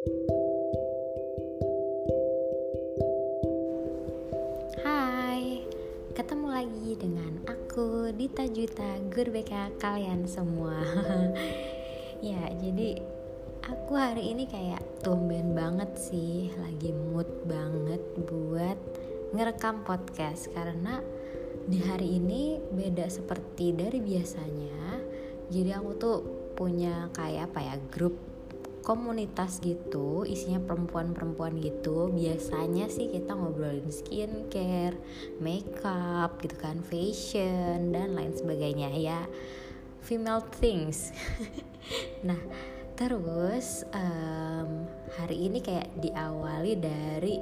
Hai, ketemu lagi dengan aku Dita Juta Guru BK kalian semua. Ya, jadi aku hari ini kayak tumben banget sih Lagi mood banget buat ngerekam podcast. Karena di hari ini beda seperti dari biasanya. Jadi aku tuh punya kayak apa ya grup komunitas gitu isinya perempuan-perempuan gitu biasanya sih kita ngobrolin skincare, makeup gitu kan, fashion dan lain sebagainya ya. Female things. nah terus um, hari ini kayak diawali dari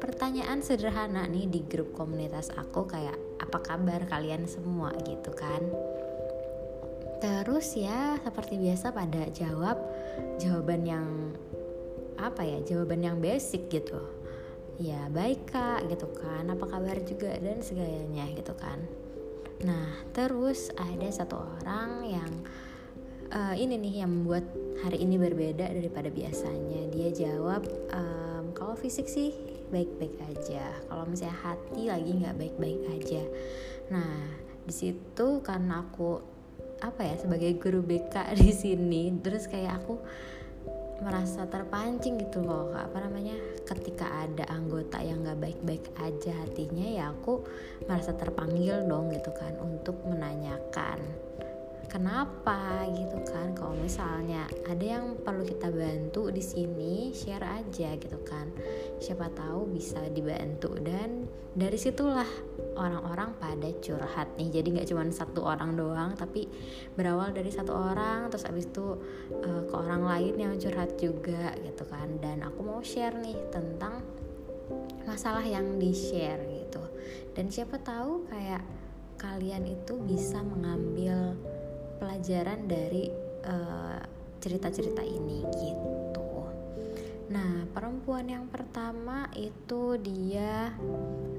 pertanyaan sederhana nih di grup komunitas aku kayak apa kabar kalian semua? gitu kan. Terus ya seperti biasa pada jawab jawaban yang apa ya jawaban yang basic gitu. Ya baik kak gitu kan. Apa kabar juga dan segalanya gitu kan. Nah terus ada satu orang yang uh, ini nih yang membuat hari ini berbeda daripada biasanya. Dia jawab um, kalau fisik sih baik-baik aja. Kalau misalnya hati lagi nggak baik-baik aja. Nah di situ karena aku apa ya sebagai guru BK di sini terus kayak aku merasa terpancing gitu loh apa namanya ketika ada anggota yang nggak baik-baik aja hatinya ya aku merasa terpanggil dong gitu kan untuk menanyakan kenapa gitu kan? Kalau misalnya ada yang perlu kita bantu di sini share aja gitu kan. Siapa tahu bisa dibantu. Dan dari situlah orang-orang pada curhat nih. Jadi nggak cuma satu orang doang tapi berawal dari satu orang terus abis itu uh, ke orang lain yang curhat juga gitu kan. Dan aku mau share nih tentang masalah yang di share gitu. Dan siapa tahu kayak kalian itu bisa mengambil pelajaran dari eh, cerita-cerita uh, ini gitu. Nah, perempuan yang pertama itu dia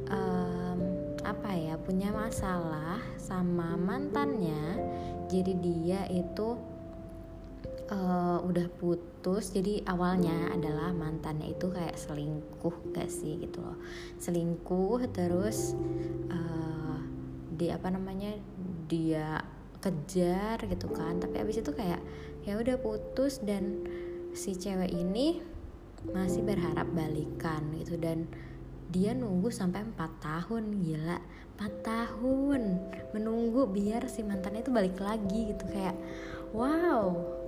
um, apa ya punya masalah sama mantannya. Jadi dia itu uh, udah putus. Jadi awalnya adalah mantannya itu kayak selingkuh gak sih gitu loh. Selingkuh terus uh, di apa namanya dia kejar gitu kan. Tapi abis itu kayak ya udah putus dan si cewek ini masih berharap balikan gitu. Dan dia nunggu sampai 4 tahun gila. 4 tahun menunggu biar si mantannya itu balik lagi gitu. Kayak wow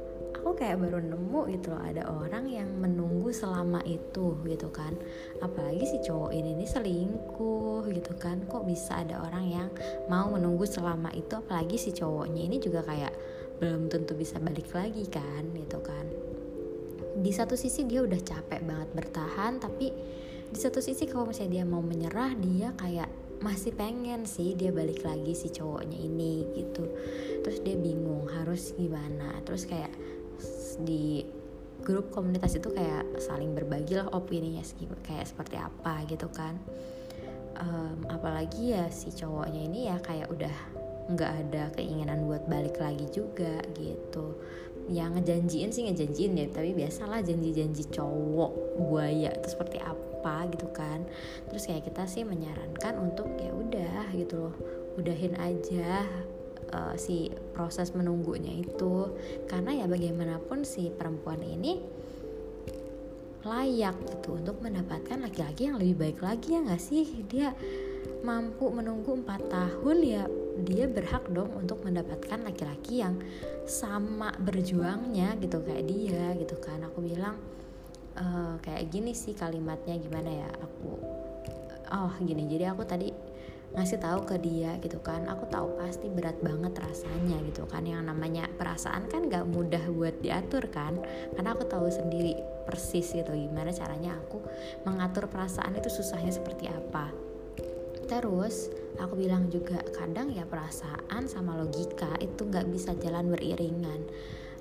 aku kayak baru nemu gitu loh ada orang yang menunggu selama itu gitu kan. Apalagi si cowok ini nih selingkuh gitu kan. Kok bisa ada orang yang mau menunggu selama itu? Apalagi si cowoknya ini juga kayak belum tentu bisa balik lagi kan gitu kan. Di satu sisi dia udah capek banget bertahan tapi di satu sisi kalau misalnya dia mau menyerah dia kayak masih pengen sih dia balik lagi si cowoknya ini gitu. Terus dia bingung harus gimana. Terus kayak di grup komunitas itu kayak saling berbagi lah opininya kayak seperti apa gitu kan. Um, apalagi ya si cowoknya ini ya kayak udah nggak ada keinginan buat balik lagi juga gitu. Yang ngejanjiin sih ngejanjiin ya tapi biasalah janji-janji cowok buaya itu seperti apa gitu kan. Terus kayak kita sih menyarankan untuk ya udah gitu loh udahin aja uh, si proses menunggunya itu. Karena ya bagaimanapun si perempuan ini layak gitu untuk mendapatkan laki-laki yang lebih baik lagi ya nggak sih? Dia mampu menunggu empat tahun ya dia berhak dong untuk mendapatkan laki-laki yang sama berjuangnya gitu kayak dia gitu kan. Aku bilang e, kayak gini sih kalimatnya gimana ya? Aku oh gini. Jadi aku tadi ngasih tahu ke dia gitu kan. Aku tahu pasti berat banget rasanya gitu kan. Yang namanya perasaan kan gak mudah buat diatur kan. Karena aku tahu sendiri persis gitu gimana caranya aku mengatur perasaan itu susahnya seperti apa. Terus aku bilang juga kadang ya perasaan sama logika itu nggak bisa jalan beriringan.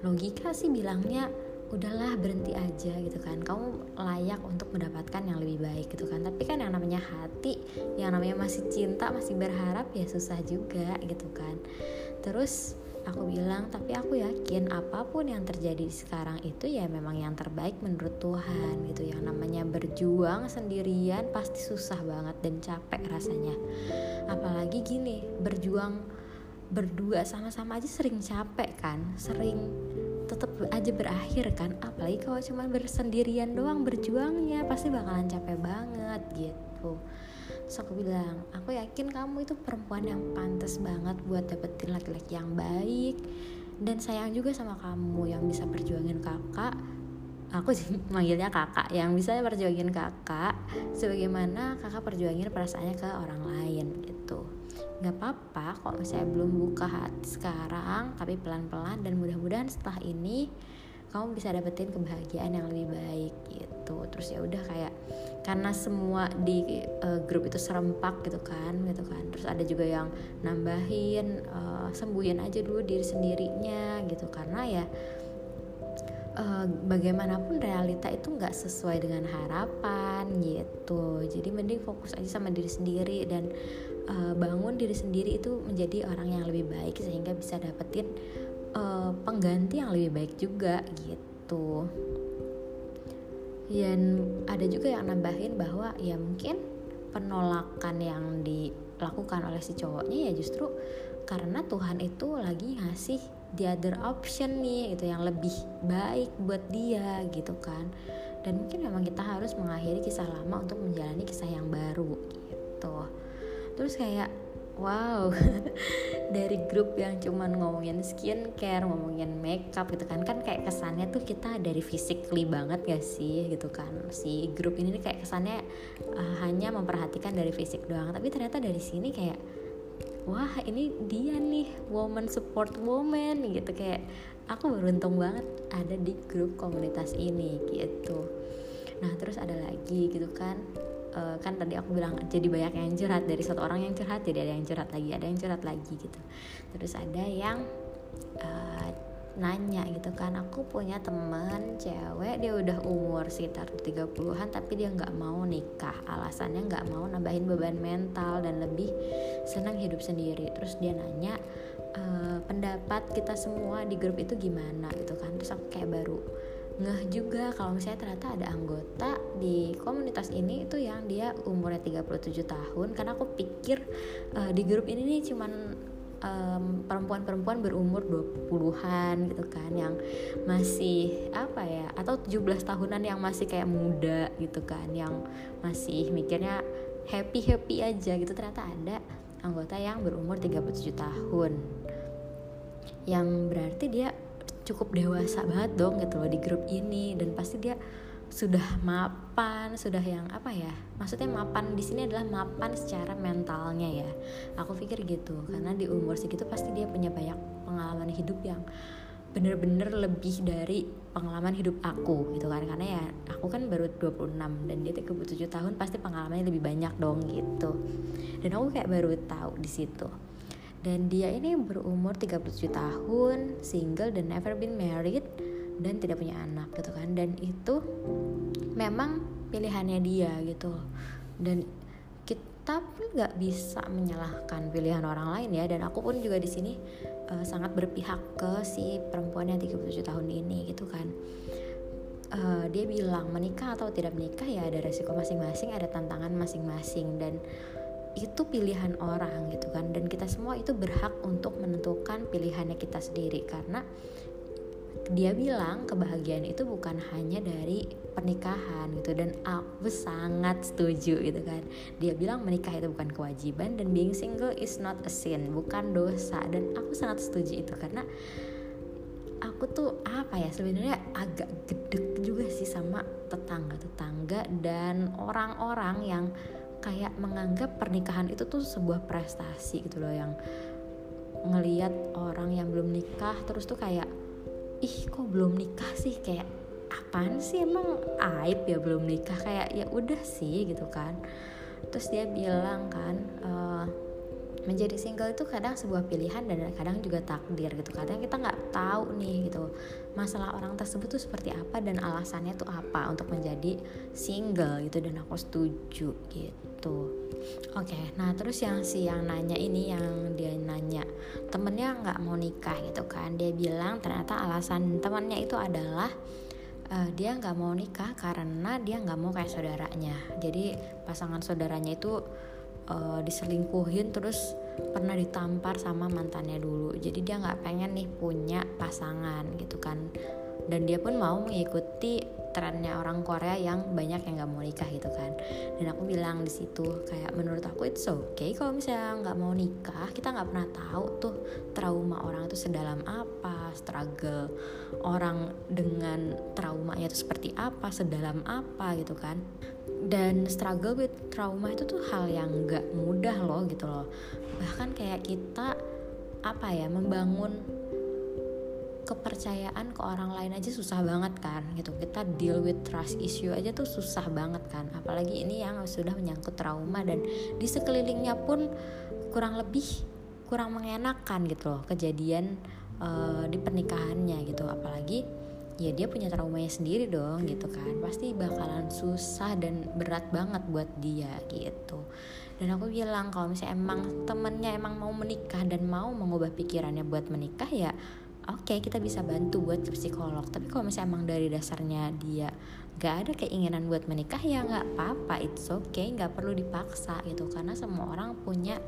Logika sih bilangnya udahlah berhenti aja gitu kan. Kamu layak untuk mendapatkan yang lebih baik gitu kan. Tapi kan yang namanya hati yang namanya masih cinta masih berharap ya susah juga gitu kan. Terus aku bilang tapi aku yakin apa pun yang terjadi sekarang itu ya memang yang terbaik menurut Tuhan gitu. Yang namanya berjuang sendirian pasti susah banget dan capek rasanya. Apalagi gini berjuang berdua sama-sama aja sering capek kan sering tetap aja berakhir kan apalagi kalau cuma bersendirian doang berjuangnya pasti bakalan capek banget gitu. Terus aku bilang aku yakin kamu itu perempuan yang pantas banget buat dapetin laki-laki yang baik. Dan sayang juga sama kamu yang bisa perjuangin kakak. Aku sih manggilnya kakak yang bisa perjuangin kakak sebagaimana kakak perjuangin perasaannya ke orang lain nggak apa-apa kalau misalnya belum buka sekarang tapi pelan-pelan dan mudah-mudahan setelah ini kamu bisa dapetin kebahagiaan yang lebih baik gitu. Terus ya udah kayak karena semua di uh, grup itu serempak gitu kan gitu kan. Terus ada juga yang nambahin uh, sembuhin aja dulu diri sendirinya gitu. Karena ya uh, bagaimanapun realita itu nggak sesuai dengan harapan gitu. Jadi mending fokus aja sama diri sendiri dan uh, bangun diri sendiri itu menjadi orang yang lebih baik sehingga bisa dapetin uh, pengganti yang lebih baik juga gitu. Dan ada juga yang nambahin bahwa ya mungkin penolakan yang dilakukan oleh si cowoknya ya justru karena Tuhan itu lagi ngasih the other option nih gitu yang lebih baik buat dia gitu kan. Dan mungkin memang kita harus mengakhiri kisah lama untuk menjalani kisah yang baru gitu terus kayak wow dari grup yang cuman ngomongin skincare ngomongin makeup gitu kan kan kayak kesannya tuh kita dari physically banget gak sih gitu kan? Si grup ini kayak kesannya uh, hanya memperhatikan dari fisik doang. Tapi ternyata dari sini kayak wah ini dia nih woman support woman gitu. Kayak aku beruntung banget ada di grup komunitas ini gitu. Nah terus ada lagi gitu kan uh, kan tadi aku bilang jadi banyak yang curhat. Dari satu orang yang curhat jadi ada yang curhat lagi ada yang curhat lagi gitu. Terus ada yang uh, nanya gitu kan aku punya teman cewek dia udah umur sekitar 30-an tapi dia nggak mau nikah. Alasannya nggak mau nambahin beban mental dan lebih senang hidup sendiri. Terus dia nanya e, pendapat kita semua di grup itu gimana? Gitu kan. Terus aku kayak baru ngeh juga kalau misalnya ternyata ada anggota di komunitas ini itu yang dia umurnya 37 tahun. Karena aku pikir uh, di grup ini nih cuman um, perempuan-perempuan berumur 20-an gitu kan yang masih apa ya atau 17 tahunan yang masih kayak muda gitu kan yang masih mikirnya happy-happy aja gitu. Ternyata ada anggota yang berumur 37 tahun. Yang berarti dia cukup dewasa banget dong gitu loh di grup ini dan pasti dia sudah mapan, sudah yang apa ya? Maksudnya mapan di sini adalah mapan secara mentalnya ya. Aku pikir gitu karena di umur segitu pasti dia punya banyak pengalaman hidup yang bener-bener lebih dari pengalaman hidup aku gitu kan karena ya aku kan baru 26 dan dia 37 tahun pasti pengalamannya lebih banyak dong gitu dan aku kayak baru tahu di situ dan dia ini berumur 37 tahun single dan never been married dan tidak punya anak gitu kan. Dan itu memang pilihannya dia gitu. Dan kita pun nggak bisa menyalahkan pilihan orang lain ya. Dan aku pun juga di sini uh, sangat berpihak ke si perempuan yang 37 tahun ini gitu kan. Uh, dia bilang menikah atau tidak menikah ya ada resiko masing-masing ada tantangan masing-masing. Dan itu pilihan orang gitu kan. Dan kita semua itu berhak untuk menentukan pilihannya kita sendiri. Karena dia bilang kebahagiaan itu bukan hanya dari pernikahan gitu. Dan aku sangat setuju gitu kan. Dia bilang menikah itu bukan kewajiban dan being single is not a sin bukan dosa. Dan aku sangat setuju itu karena aku tuh apa ya sebenarnya agak gedek juga sih sama tetangga-tetangga dan orang-orang yang kayak menganggap pernikahan itu tuh sebuah prestasi gitu loh yang ngeliat orang yang belum nikah terus tuh kayak ih kok belum nikah sih? Kayak apaan sih? Emang aib ya belum nikah? Kayak ya udah sih gitu kan. Terus dia bilang kan uh, menjadi single itu kadang sebuah pilihan dan kadang juga takdir gitu. Kadang kita nggak tahu nih gitu masalah orang tersebut tuh seperti apa dan alasannya tuh apa untuk menjadi single gitu. Dan aku setuju gitu. Oke okay, nah terus yang si yang nanya ini yang dia nanya temennya nggak mau nikah? gitu kan. Dia bilang ternyata alasan temannya itu adalah uh, dia nggak mau nikah karena dia nggak mau kayak saudaranya. Jadi pasangan saudaranya itu uh, diselingkuhin terus pernah ditampar sama mantannya dulu. Jadi dia nggak pengen nih punya pasangan gitu kan. Dan dia pun mau mengikuti trennya orang Korea yang banyak yang nggak mau nikah gitu kan. Dan aku bilang di situ kayak menurut aku oke okay kalau misalnya nggak mau nikah. Kita nggak pernah tahu tuh trauma orang itu sedalam apa struggle orang dengan traumanya itu seperti apa sedalam apa gitu kan dan struggle with trauma itu tuh hal yang gak mudah loh gitu loh. Bahkan kayak kita apa ya membangun kepercayaan ke orang lain aja susah banget kan gitu. Kita deal with trust issue aja tuh susah banget kan. Apalagi ini yang sudah menyangkut trauma dan di sekelilingnya pun kurang lebih kurang mengenakan gitu loh kejadian uh, di pernikahannya gitu. Apalagi ya dia punya traumanya sendiri dong gitu kan. Pasti bakalan susah dan berat banget buat dia gitu. Dan aku bilang kalau misalnya emang temennya emang mau menikah dan mau mengubah pikirannya buat menikah ya oke okay, kita bisa bantu buat psikolog. Tapi kalau misalnya emang dari dasarnya dia gak ada keinginan buat menikah ya nggak apa-apa. It's okay nggak perlu dipaksa gitu. Karena semua orang punya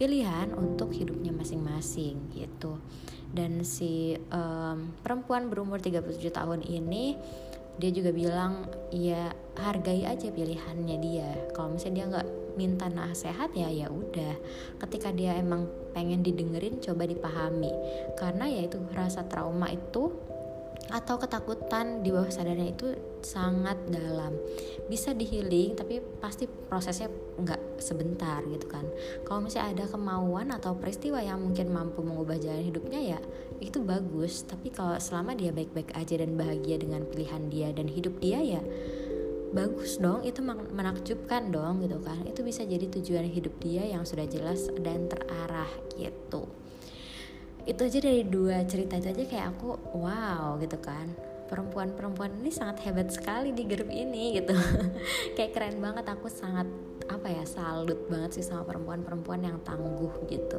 pilihan untuk hidupnya masing-masing gitu. Dan si um, perempuan berumur 37 tahun ini dia juga bilang ya hargai aja pilihannya dia. Kalau misalnya dia nggak minta nasihat ya ya udah. Ketika dia emang pengen didengerin coba dipahami. Karena ya itu rasa trauma itu atau ketakutan di bawah sadarnya itu sangat dalam. Bisa dihealing tapi pasti prosesnya nggak sebentar gitu kan. Kalau misalnya ada kemauan atau peristiwa yang mungkin mampu mengubah jalan hidupnya ya itu bagus. Tapi kalau selama dia baik-baik aja dan bahagia dengan pilihan dia dan hidup dia ya bagus dong. Itu menakjubkan dong gitu kan. Itu bisa jadi tujuan hidup dia yang sudah jelas dan terarah gitu itu aja dari dua cerita itu aja kayak aku wow gitu kan. Perempuan-perempuan ini sangat hebat sekali di grup ini gitu. Kayak keren banget aku sangat apa ya salut banget sih sama perempuan-perempuan yang tangguh gitu.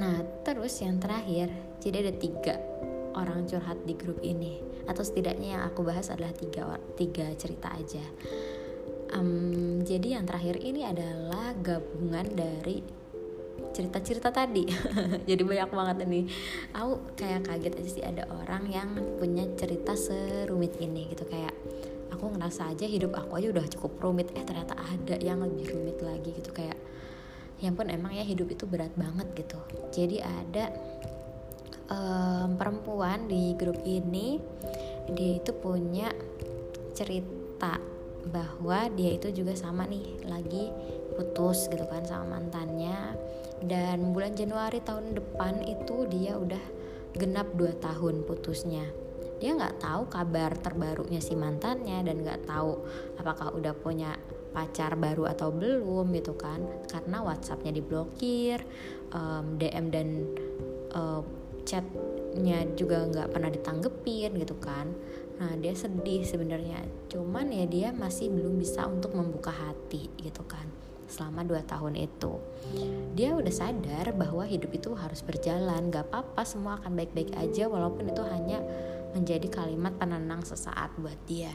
Nah terus yang terakhir jadi ada tiga orang curhat di grup ini. Atau setidaknya yang aku bahas adalah tiga tiga cerita aja. Um, jadi yang terakhir ini adalah gabungan dari cerita-cerita tadi. Jadi banyak banget ini aku kayak kaget aja sih ada orang yang punya cerita serumit ini gitu. Kayak aku ngerasa aja hidup aku aja udah cukup rumit. Eh ternyata ada yang lebih rumit lagi gitu. Kayak yang pun emang ya hidup itu berat banget gitu. Jadi ada um, perempuan di grup ini dia itu punya cerita bahwa dia itu juga sama nih lagi putus gitu kan sama mantannya dan bulan Januari tahun depan itu dia udah genap 2 tahun putusnya. Dia nggak tahu kabar terbarunya si mantannya dan nggak tahu apakah udah punya pacar baru atau belum gitu kan. Karena WhatsAppnya diblokir um, DM dan uh, chatnya juga nggak pernah ditanggepin gitu kan. Nah dia sedih sebenarnya. Cuman ya dia masih belum bisa untuk membuka hati gitu kan selama 2 tahun itu. Dia udah sadar bahwa hidup itu harus berjalan. Gak apa-apa semua akan baik-baik aja walaupun itu hanya menjadi kalimat penenang sesaat buat dia.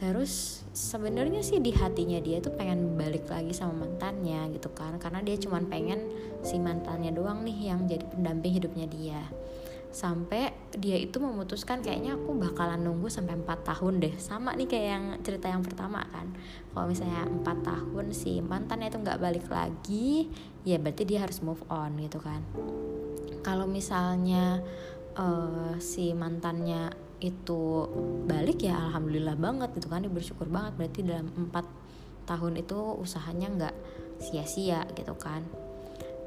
Terus sebenarnya sih di hatinya dia tuh pengen balik lagi sama mantannya gitu kan. Karena dia cuma pengen si mantannya doang nih yang jadi pendamping hidupnya dia sampai dia itu memutuskan kayaknya aku bakalan nunggu sampai 4 tahun deh. Sama nih kayak yang cerita yang pertama kan. Kalau misalnya 4 tahun si mantannya itu nggak balik lagi ya berarti dia harus move on gitu kan. Kalau misalnya uh, si mantannya itu balik ya alhamdulillah banget gitu kan. Dia bersyukur banget berarti dalam empat tahun itu usahanya nggak sia-sia gitu kan.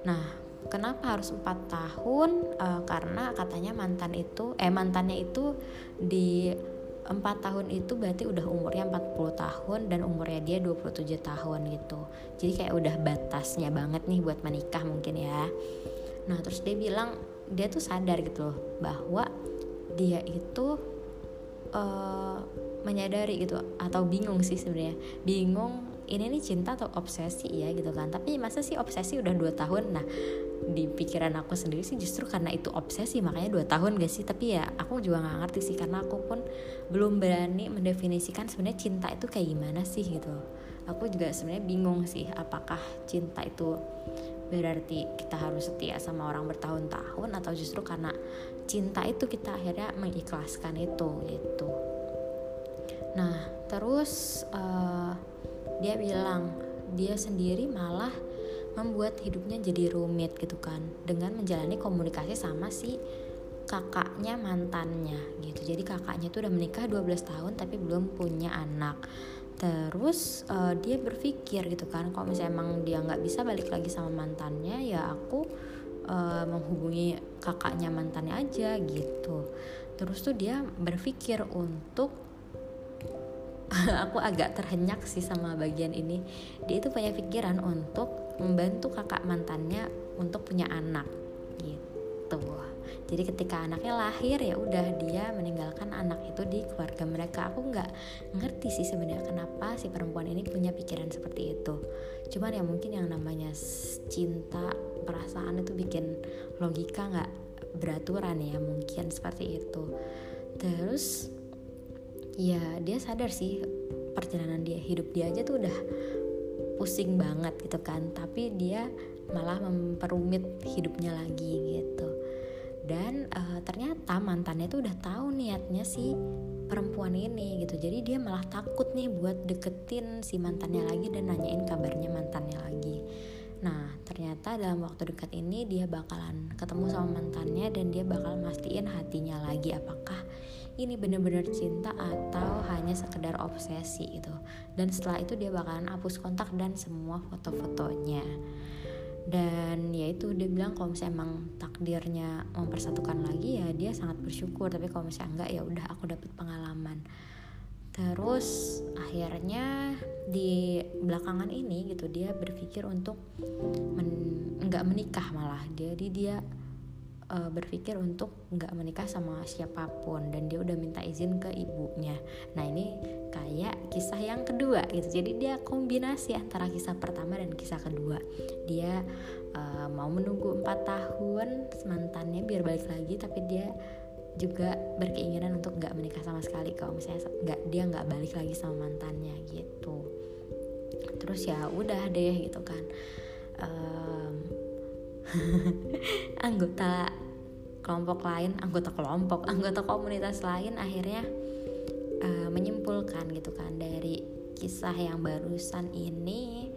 Nah kenapa harus empat tahun? Uh, karena katanya mantan itu eh mantannya itu di empat tahun itu berarti udah umurnya 40 tahun dan umurnya dia 27 tahun gitu. Jadi kayak udah batasnya banget nih buat menikah mungkin ya. Nah terus dia bilang dia tuh sadar gitu loh bahwa dia itu uh, menyadari gitu atau bingung sih sebenarnya. Bingung ini nih cinta atau obsesi ya gitu kan. Tapi masa sih obsesi udah dua tahun? Nah di pikiran aku sendiri sih justru karena itu obsesi makanya dua tahun gak sih? Tapi ya aku juga nggak ngerti sih karena aku pun belum berani mendefinisikan sebenarnya cinta itu kayak gimana sih gitu. Aku juga sebenarnya bingung sih apakah cinta itu berarti kita harus setia sama orang bertahun-tahun atau justru karena cinta itu kita akhirnya mengikhlaskan itu gitu nah terus uh, dia bilang dia sendiri malah membuat hidupnya jadi rumit gitu kan dengan menjalani komunikasi sama si kakaknya mantannya gitu. Jadi kakaknya tuh udah menikah 12 tahun tapi belum punya anak. Terus uh, dia berpikir gitu kan kalau misalnya emang dia nggak bisa balik lagi sama mantannya ya aku uh, menghubungi kakaknya mantannya aja gitu. Terus tuh dia berpikir untuk aku agak terhenyak sih sama bagian ini. Dia itu punya pikiran untuk membantu kakak mantannya untuk punya anak gitu. Jadi ketika anaknya lahir ya udah dia meninggalkan anak itu di keluarga mereka. Aku nggak ngerti sih sebenarnya kenapa si perempuan ini punya pikiran seperti itu. Cuman ya mungkin yang namanya cinta perasaan itu bikin logika nggak beraturan ya mungkin seperti itu. Terus ya dia sadar sih perjalanan dia hidup dia aja tuh udah pusing banget gitu kan. Tapi dia malah memperumit hidupnya lagi gitu. Dan uh, ternyata mantannya tuh udah tahu niatnya si perempuan ini gitu. Jadi dia malah takut nih buat deketin si mantannya lagi dan nanyain kabarnya mantannya lagi. Nah ternyata dalam waktu dekat ini dia bakalan ketemu sama mantannya dan dia bakal mastiin hatinya lagi apakah ini bener-bener cinta atau hanya sekedar obsesi itu dan setelah itu dia bakalan hapus kontak dan semua foto-fotonya. Dan ya itu dia bilang kalau misalnya emang takdirnya mempersatukan lagi ya dia sangat bersyukur. Tapi kalau misalnya enggak ya udah aku dapat pengalaman. Terus akhirnya di belakangan ini gitu dia berpikir untuk men, enggak menikah malah. Jadi dia uh, berpikir untuk nggak menikah sama siapa pun dan dia udah minta izin ke ibunya. Nah ini kayak kisah yang kedua gitu. Jadi dia kombinasi antara kisah pertama dan kisah kedua. Dia uh, mau menunggu empat tahun mantannya biar balik lagi, tapi dia juga berkeinginan untuk nggak menikah sama sekali kalau misalnya nggak dia nggak balik lagi sama mantannya gitu. Terus ya udah deh gitu kan. Um, anggota kelompok lain, anggota kelompok, anggota komunitas lain akhirnya uh, menyimpulkan gitu kan dari kisah yang barusan ini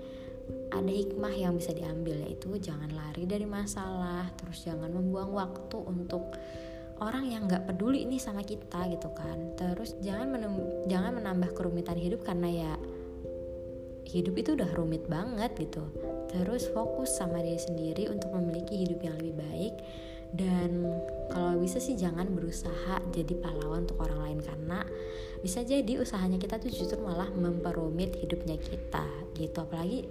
ada hikmah yang bisa diambil yaitu jangan lari dari masalah, terus jangan membuang waktu untuk orang yang nggak peduli ini sama kita gitu kan. Terus jangan jangan menambah kerumitan hidup karena ya hidup itu udah rumit banget gitu terus fokus sama diri sendiri untuk memiliki hidup yang lebih baik dan kalau bisa sih jangan berusaha jadi pahlawan untuk orang lain karena bisa jadi usahanya kita tuh justru malah memperumit hidupnya kita gitu. Apalagi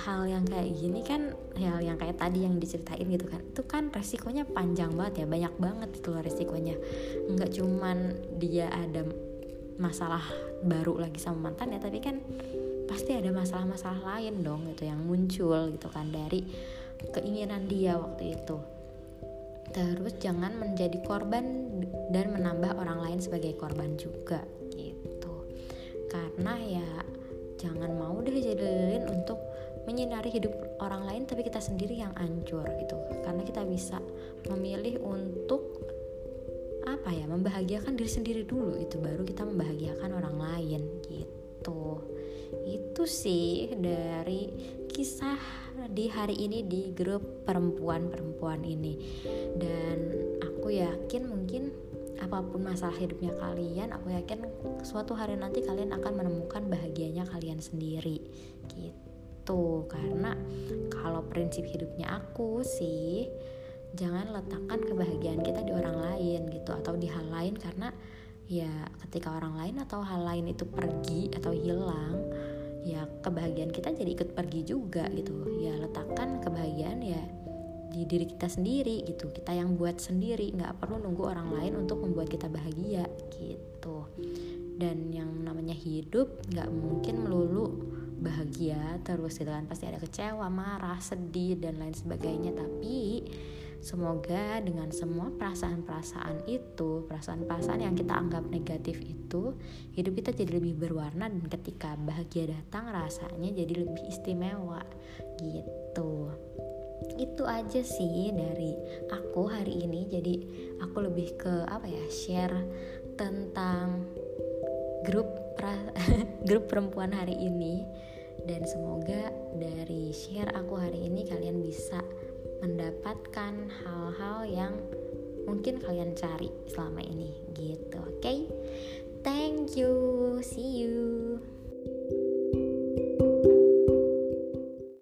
hal yang kayak gini kan hal yang kayak tadi yang diceritain gitu kan itu kan resikonya panjang banget ya banyak banget itu loh resikonya. Nggak cuman dia ada masalah baru lagi sama mantan ya tapi kan pasti ada masalah-masalah lain dong gitu yang muncul gitu kan dari keinginan dia waktu itu terus jangan menjadi korban dan menambah orang lain sebagai korban juga gitu. Karena ya jangan mau deh jadi untuk menyinari hidup orang lain tapi kita sendiri yang hancur gitu. Karena kita bisa memilih untuk apa ya membahagiakan diri sendiri dulu itu baru kita membahagiakan orang lain gitu. Itu sih dari kisah di hari ini di grup perempuan-perempuan ini. Dan aku yakin mungkin apa pun masalah hidupnya kalian aku yakin suatu hari nanti kalian akan menemukan bahagianya kalian sendiri. Gitu. Karena kalau prinsip hidupnya aku sih jangan letakkan kebahagiaan kita di orang lain gitu atau di hal lain. Karena ya ketika orang lain atau hal lain itu pergi atau hilang ya kebahagiaan kita jadi ikut pergi juga gitu. Ya letakkan kebahagiaan ya di diri kita sendiri gitu. Kita yang buat sendiri nggak perlu nunggu orang lain untuk membuat kita bahagia gitu. Dan yang namanya hidup nggak mungkin melulu bahagia terus gitu kan. Pasti ada kecewa marah sedih dan lain sebagainya. Tapi semoga dengan semua perasaan-perasaan itu perasaan-perasaan yang kita anggap negatif itu hidup kita jadi lebih berwarna dan ketika bahagia datang rasanya jadi lebih istimewa. Gitu. Itu aja sih dari aku hari ini. Jadi aku lebih ke apa ya share tentang grup pra, grup perempuan hari ini. Dan semoga dari share aku hari ini kalian bisa mendapatkan hal-hal yang mungkin kalian cari selama ini gitu oke okay? thank you see you